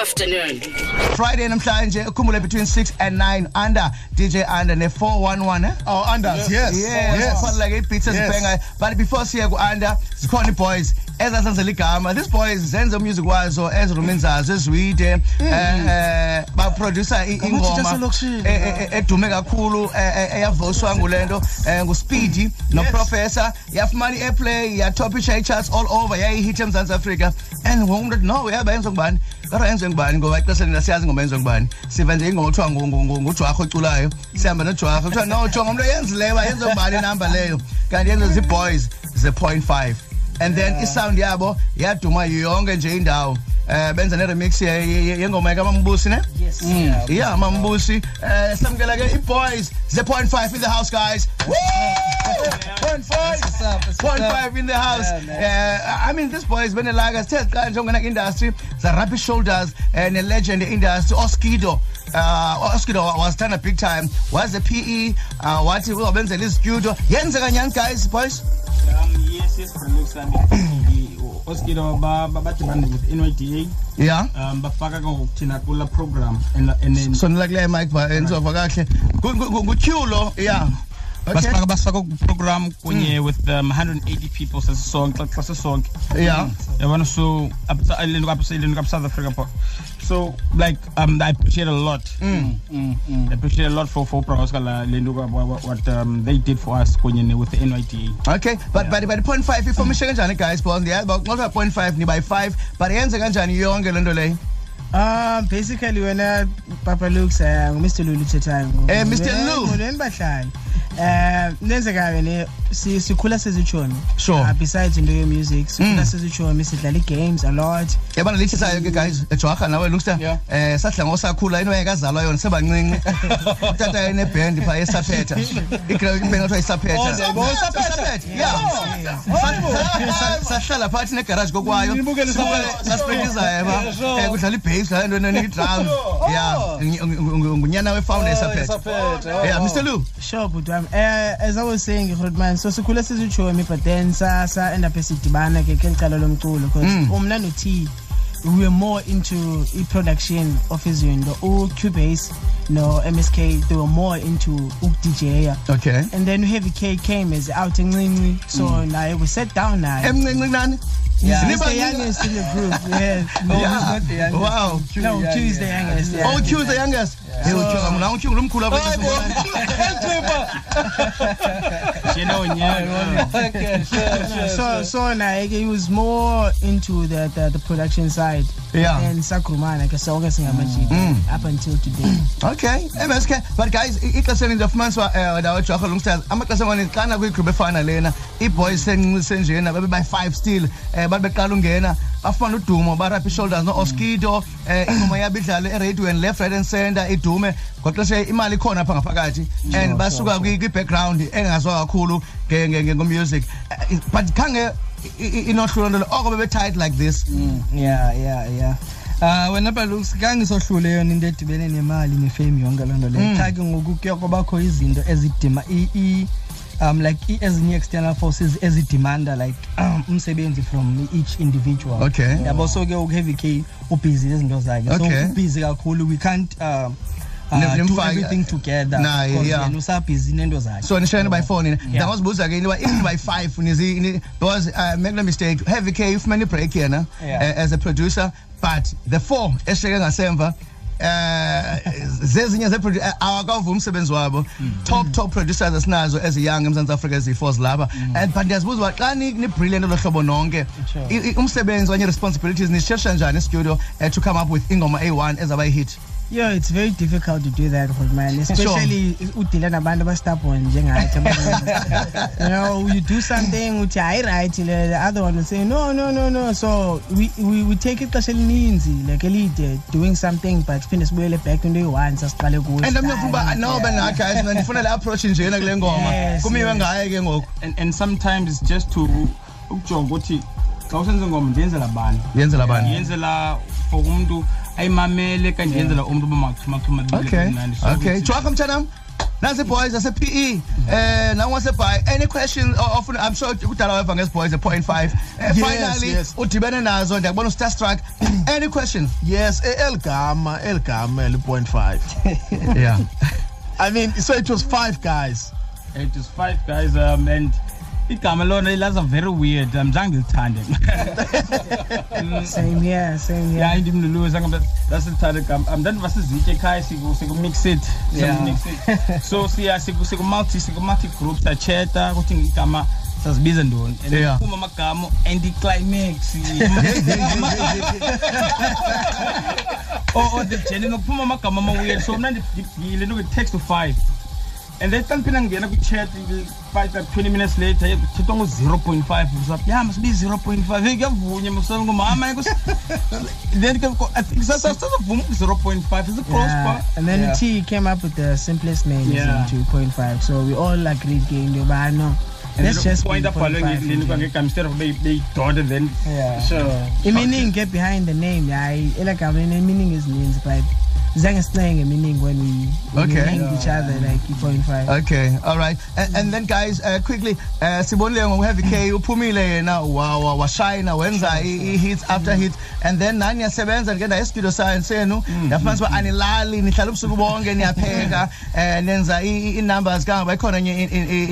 afternoon. Friday namhlanje ukhumbule between 6 and 9 under DJ under ne 411 eh Oh, Anders, yes. yes yes. yes. like beats Yes. ezibhengayo but before siye ku under zikhona boys ezasenzela igama. These boys zenze music wazo ezirumenzazo ezwide. Eh eh ba producer ingoma edume kakhulu eh, eyavoswa ngulento eh, nguSpeedy no Professor yafumana iAirplay ya top charts all over yayihit eMzantsi Africa and wonke umuntu no yaba yenza ngubani? Kodwa yenze ngubani? Ngoba ixesha lina siyazi ngoma yenza ngubani. Siva nje ingoma kuthiwa ngu- ngu- ngu- ngujwarha oculayo. Sihamba nojwarha kuthiwa no jonga umuntu oyenzileyo uba yenze ngubani inamba leyo? Kanti yenze zi-boys ze-point and then isound yabo yaduma yonke nje indawo. Eh benza ne-remix ye- ye- yengoma yakamambusi ne? Yes. yeah mambusi. Eh samkela ke i-boys ze-point five in the house guys. Woo! point five. What's up? What's point up? five in the house. Yeah, uh, I mean this boy is been like as tell kanje ngena industry za rugby shoulders and a legend in the industry Oskido. Uh Oskido was done a big time. Was the PE uh wathi uzobenzela istudio yenzeka nyani guys boys? Um, yes, yeah um bafaka ke kula program and and then sonela kule mic ba enzova kahle ngutyulo yeah basifaka basifaka program kunye with um, 180 people sasisonke xa sisonke yeah yabona so apha ilento kapha ilento kapha South Africa pho so like um I appreciate a lot Mm. I appreciate a lot for for Bros kala lento what, what um, they did for us kunye with the NYDA Okay, but but but point five information kanjani guys boss ndiyazi uba nxa point five ni by five but yenze kanjani yonke lento leyo Um, basically wena Papa Lux uh, Mr. Lulu thethayo. Eh, Mr. Lu. Ngolweni bahlali. eh nenzekayo le sikhula sezijoni sure. Ah, besides into ye music sikhula mm. sezijoni sidlala games a lot. Yabana lithi sayo ke guys ejoha nawe looks eh sadla ngosakhula into yakazalwa yona sebancinci. Utata yene band pha esaphetha. Iground iband kuthiwa isaphetha isaphetha yeah. Sahlala phathi negarage kokwayo. Sasipractice yaba eh kudlala ibass la into enika idrum. Yeah. Ngunyana we founder esaphetha. yeah Mr Lu sure but um, uh, as I was saying, Rodman, so sikhula sizitshomi but then sa sa end up esidibana ke ke licala lomculo because Mm. umna no T we were more into i-production of izinto. U-cubase no MSK they were more into ukudj okay. And then heavy K came as out encinci so naye we sat down naye. Emncinci nani? Yeah, he's the youngest in the group yes yeah. Wow. no Q is the youngest yeah. oh Q is the youngest hey utyuka mna utyuka lumkhulu apha yena onyaka so so naye ke he was more into the the, the production side Yeah. and sakrumana ke sonke singamajiki Mm. up until today Okay, MSK. But guys, i- ixesha elininzi afumaniswa eh ndawo Jogga Longsters. Amaxesha amaninzi xana kwigroup efana lena, i-boys sencinci senjena babe by 5 still eh babe beqala ungena bafuna udumo ba Rapid Shoulders no Oskido eh ingoma yabo idlale e-radio and left right and center idume. Ngoxesha imali ikhona apha ngaphakathi. And basuka kwi kwi-background engazwa kakhulu nge- nge- Eh, but khange i- i- inohlulo ntolo oko bebe tight like this. Yeah yeah yeah. Ah wena Balux kangisohlule yona into edibene nemali nefame yonke loo nto leyo. Mm. cha ke ngoku kuye kwabakho izinto ezidima i um like ezinye external forces ezidemanda like umsebenzi from each individual Okay. yabo so ke uheavy k ubusy izinto zakhe so Okay. ubusy kakhulu we can't um uh, do everything together because yeah. usabhizi nento zakhe so nishayana by phone nina Yeah. ndangazibuza ke into even by 5 nizi ni- because uh, make no mistake heavy k ufumene break yena Yeah. uh, as a producer but the four ngasemva zezinye ze awakavuma umsebenzi wabo. Top top producers esinazo eziyoung eMzantsi Afrika eziyi-fours lapha and but ndiyazibuza uba xa ni ni brilliant lohlobo nonke Sure. i- i- umsebenzi okanye responsibilities nishesha njani estudio uh, to come up with ingoma a1 ezaba hit yeah it's very difficult to do that for man especially udila nabantu abastubborn njengathi you know you do something uthi hayi right le the other one will say no no no no. So we we, we take ixesha elininzi like elide doing something but siphinde sibuyele back into eyi-one sasiqale kuyo and mnyofuba uba nobe na guys mna ndifuna le approach njena kule ngoma. Yes, kumiwe yes. ngaye ke ngoku. And, and sometimes it's just to ukujonga ukuthi xa usenza ingoma ndiyenzela bani? Yenzela bani? Ndiyenzela for umuntu ayimamele kanti ndiyenzela umntu uba okay. okay. jwaka mtshanam nasi boys ase PE eh nawo wase any question often I'm sure kudala weva ngesi boys a 0.5 Yes, finally yes. udibene nazo ndiyabona starstruck. Any questions Yes, e- Elgama, Elgama, el point five. yeah. I mean, so it was five guys. It is five guys um, and igama lona ilaza very weird. Um zange ngilithande Same here, same here. ya indim lulu zange lasilithande igama. Um then vasizitye ekhaya siku siku mix it. Yeah. mix it. So siya siku siku multi siku multi group sacheta ukuthi igama sazibiza ntoni. And Yeah. kuphuma amagama anti-climax or, or the journey nokuphuma amagama ama-weird. So mna ndibhile ntoke-text to five and then xa ndiphinde ngena kwi-chat five like 20 minutes later kuthethwa ngo-zero point five usapho ya masibize zero point five hey kuyavunya msangomama then ke- I think sasazavuma ku-zero point five Yeah. And then Yeah. T came up with the simplest name Yeah. 2.5. So we all agreed game but I know. and Let's just point abhalwe 0.5 ngelini again. kwangegama instead of beyidot and then Yeah. sure The meaning get behind the name. Yeah, I like I mean the meaning is means but Zang is playing a meaning when we, when Okay. we named each other like 0.5. Okay, all right. And, and then guys, uh, quickly, uh, sibonile ngoheavy K uphumile yena wa wa washina wenza i- hits after hits and then nani yasebenza ngenda e-studio science senu yafumanisa uba anilali nihlala ubusuku bonke niyapheka eh nenza i- i- i-numbers kanga bayikhona enye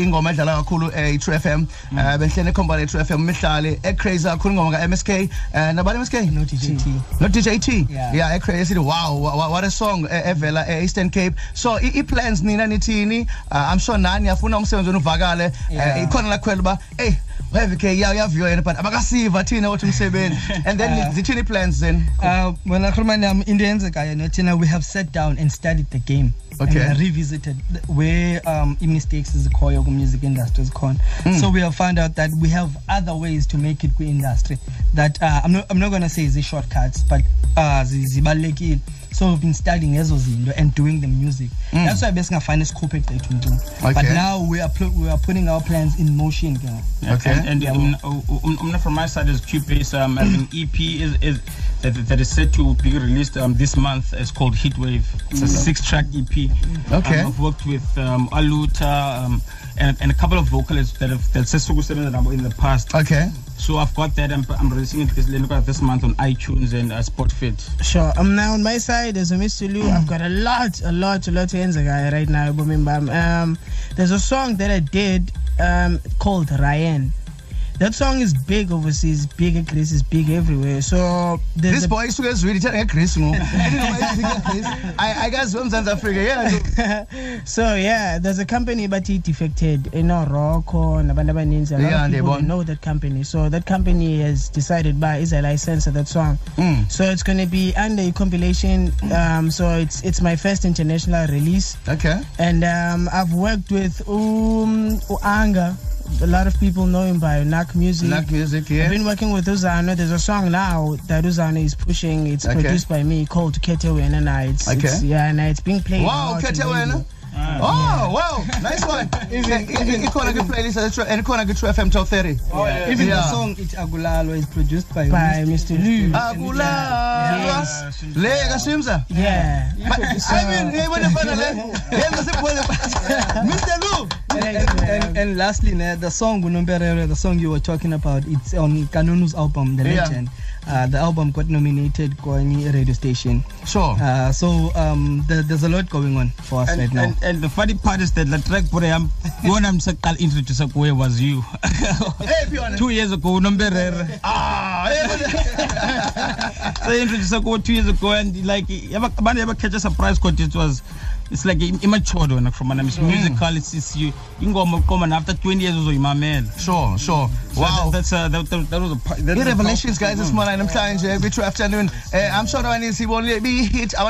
ingoma edlala kakhulu eh, i-True FM eh behlene ecombine i-True FM mihlale ecrazy kakhulu ingoma ka-MSK eh nabani MSK No DJ T. no DJ Yeah. yeah ecrazy sithi wow what a song eh, evela e Eastern Cape. So i i- plans nina nithini Uh, I'm sure nani yafuna umsebenzi wenu uvakale. Eh, ikhona la khwela ba hey heavy K ya yaviyo yena but abakasiva thina ukuthi umsebenzi. And then zithini plans then? Uh, when akhuluma nami into eyenzekayo nothina we have sat down and studied the game Okay. and revisited where um, i-mistakes zikhoyo ku-music industry zikhona. So we have found out that we have other ways to make it kwi-industry that uh, I'm, not, I'm not going to say zi-shortcuts but uh, zi- zibalulekile so we've been studying ezo zinto and doing the music that's why besingafane sikhuphe qethu nje but Okay. now we are, pl- we are putting our plans in motion ke. Yeah, Okay. And, and um, um, um, from my side, is Cubase. Um, I mean, EP is, is that, that is set to be released um, this month. It's called Heatwave. It's a six-track EP. Okay. Um, I've worked with um, Aluta um, and, and a couple of vocalists that have that Sesugu said in the past. okay So I've got that. I'm, I'm releasing it this, this month on iTunes and uh, Spotify. Sure. Um, now on my side, as a Mr. Lou, I've got a lot, a lot, a lot to answer guy right now. Um, there's a song that I did um, called Ryan. That song is big overseas, big in Greece, is big everywhere. So there's this boy ezwini thina ngeGreece ngo Chris I I guess uMzansi Africa yeah so yeah, there's a company but he defected in Morocco, nabantu abaninzi. A lot Yeah, of people know that company. So that company has decided by is a license of that song. Mm. So it's gonna be under a compilation. Um, so it's it's my first international release. okay and um, I've worked with um Anga. A lot of people know him by Nak Music. Black music yeah. I've been working with Uzano. There's a song now that Uzano is pushing. It's Okay. produced by me called Kete Wena. It's, it's Okay. yeah, and it's being played. Wow, out on Kete radio. wena. Oh, wow, nice one. Even ikhona ke playlist and ikhona ke True FM Top 30. even Yeah. the song it agulalo is produced by, By Mr. Lou. Akula. Le kaShimza. Yeah. I mean, hey, what the fun le? Yenza sibone. Mr. Lou. And, lastly, ne, the song Unomperere, the song you were talking about, it's on Kanunu's album, The Yeah. Legend. Uh, the album got nominated for any radio station. Sure. Uh, so um, there, there's a lot going on for us And, right now. and, and the funny part is that the track where I'm when I'm sakal introduce where was you Hey, two years ago numberere Ah, what- so introduce go two years ago and like abantu ever catch a surprise because it was it's like immature my name miss musical It's you. sisiyo ingoma uqoma common after 20 years uzoyimamela. Sure sure. Wow. that's uh, that, that, that was a that revelations guys this morning namhlanje eh, kwi-two afternoon. Uh, i'm sure abaninzi siyibonile bi-hit i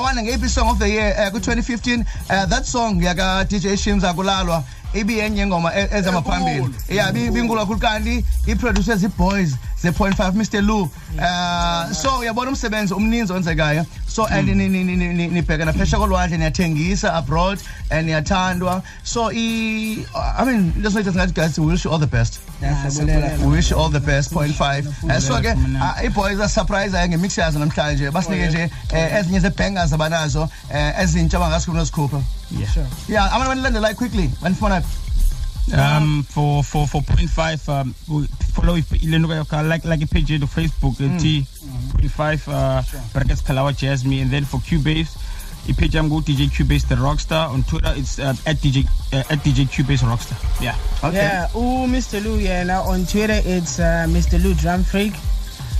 want an ngeyiphi song of the year eh, uh, 2015. uh, that song yaka-dj shimza kulalwa ibiyenye ingoma ezamaphambili ya bingula kakhulu kanti produces i-boys ze-0.5 mr lou uh so uyabona umsebenzi umninzi owenzekayo so and nibheka naphesha kolwandle niyathengisa abroad and niyathandwa. So i mean let's not just guys we wish you all the best. We wish you all the best 0.5 eh, so ah, eh, ke i-boys asurprisayo ngemix yazo namhlanje. Basinike nje eh, ezinye ze-bangers abanazo ezintsha bangasikho nozikhupha yeah. Yeah abantu bandilandelayo quickly bandifuna phi? Um, for for for point five, um, we follow if you like like a page on Facebook, uh, T point five, uh, brackets Kalawa Jazmee, and then for Cubase, the page I'm go DJ Cubase the Rockstar on Twitter. It's uh, at DJ uh, at DJ Cubase Rockstar. Yeah. okay Yeah, ooh, Mr. Lou, yeah. Now on Twitter, it's uh, Mr. Lou Drum Freak.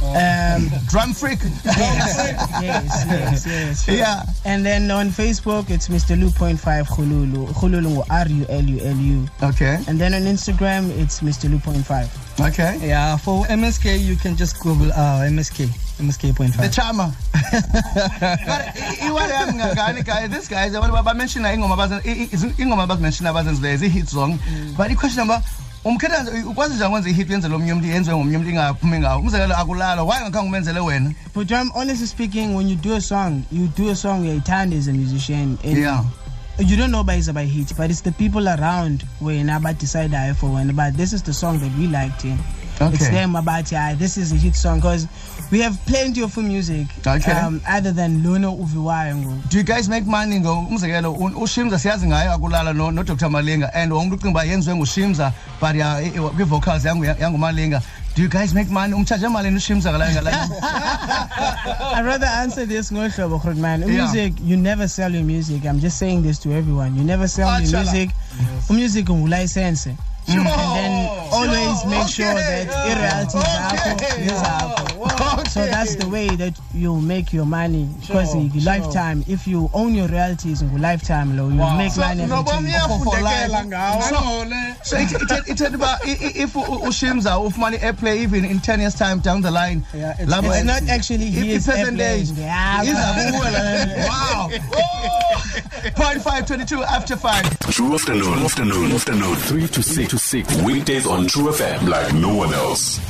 Um, drum freak yes, yes, yes. yeah And then on Facebook, it's Mr. Lou point five Khululu. Khululu R U L U L U. okay And then on Instagram, it's Mr. Lou point five. okay Yeah, for MSK, you can just Google uh, MSK, MSK point the five. charmer but iwale yami ngangani guys this guys abantu bamenshina ingoma abazen- i- i- ingoma abazimenshina abazenzileyo zi-hit song but i-question number umkhetha nje ukwazi njani wenza i-hit yenziwe ngomunye umuntu ingaphumi ngawo umzekelo why ngakhange umenzele wena But um, honestly speaking, when you do a song, you do a song tired as a musician. And yeah You don't know by it's about hit, but it's the people around when about decide for when about this is the song that we liked in. Okay them about yeah, this is a hit song because we have plenty of music Okay. um, other than Luna Uviwayo. do you guys make money ngo umzekelo ushimza siyazi ngayo akulala no, no dr malinga and ucinga uba yenziwe ngushimza but ya- i- i- kwi-vocals yangu- yangumalinga do you guys make money umtshaje malini ushimza ngalayo ngalayo I'd rather answer this trouble, man. Music, you never sell your music. I'm just saying this to everyone. You never sell your music. Music will Mm. license. And then always make sure that Okay. irreality Okay. So that's the way that you make your money. Because Sure, sure. lifetime, if you own your royalties in lifetime, lo, you make So, money. every noba time. uyafundekela ah, oh, so it- it- ithetha uba i- i- if u- ushimza ufumane airplay even in 10 years time down the line Yeah, it's- lapho- It's not actually If his the percentage. Yeah, iza kuwe wow oh. point five 22 after 5 True afternoon. Afternoon. Afternoon. 3 to 6 to 6. Weekdays on True FM like no one else.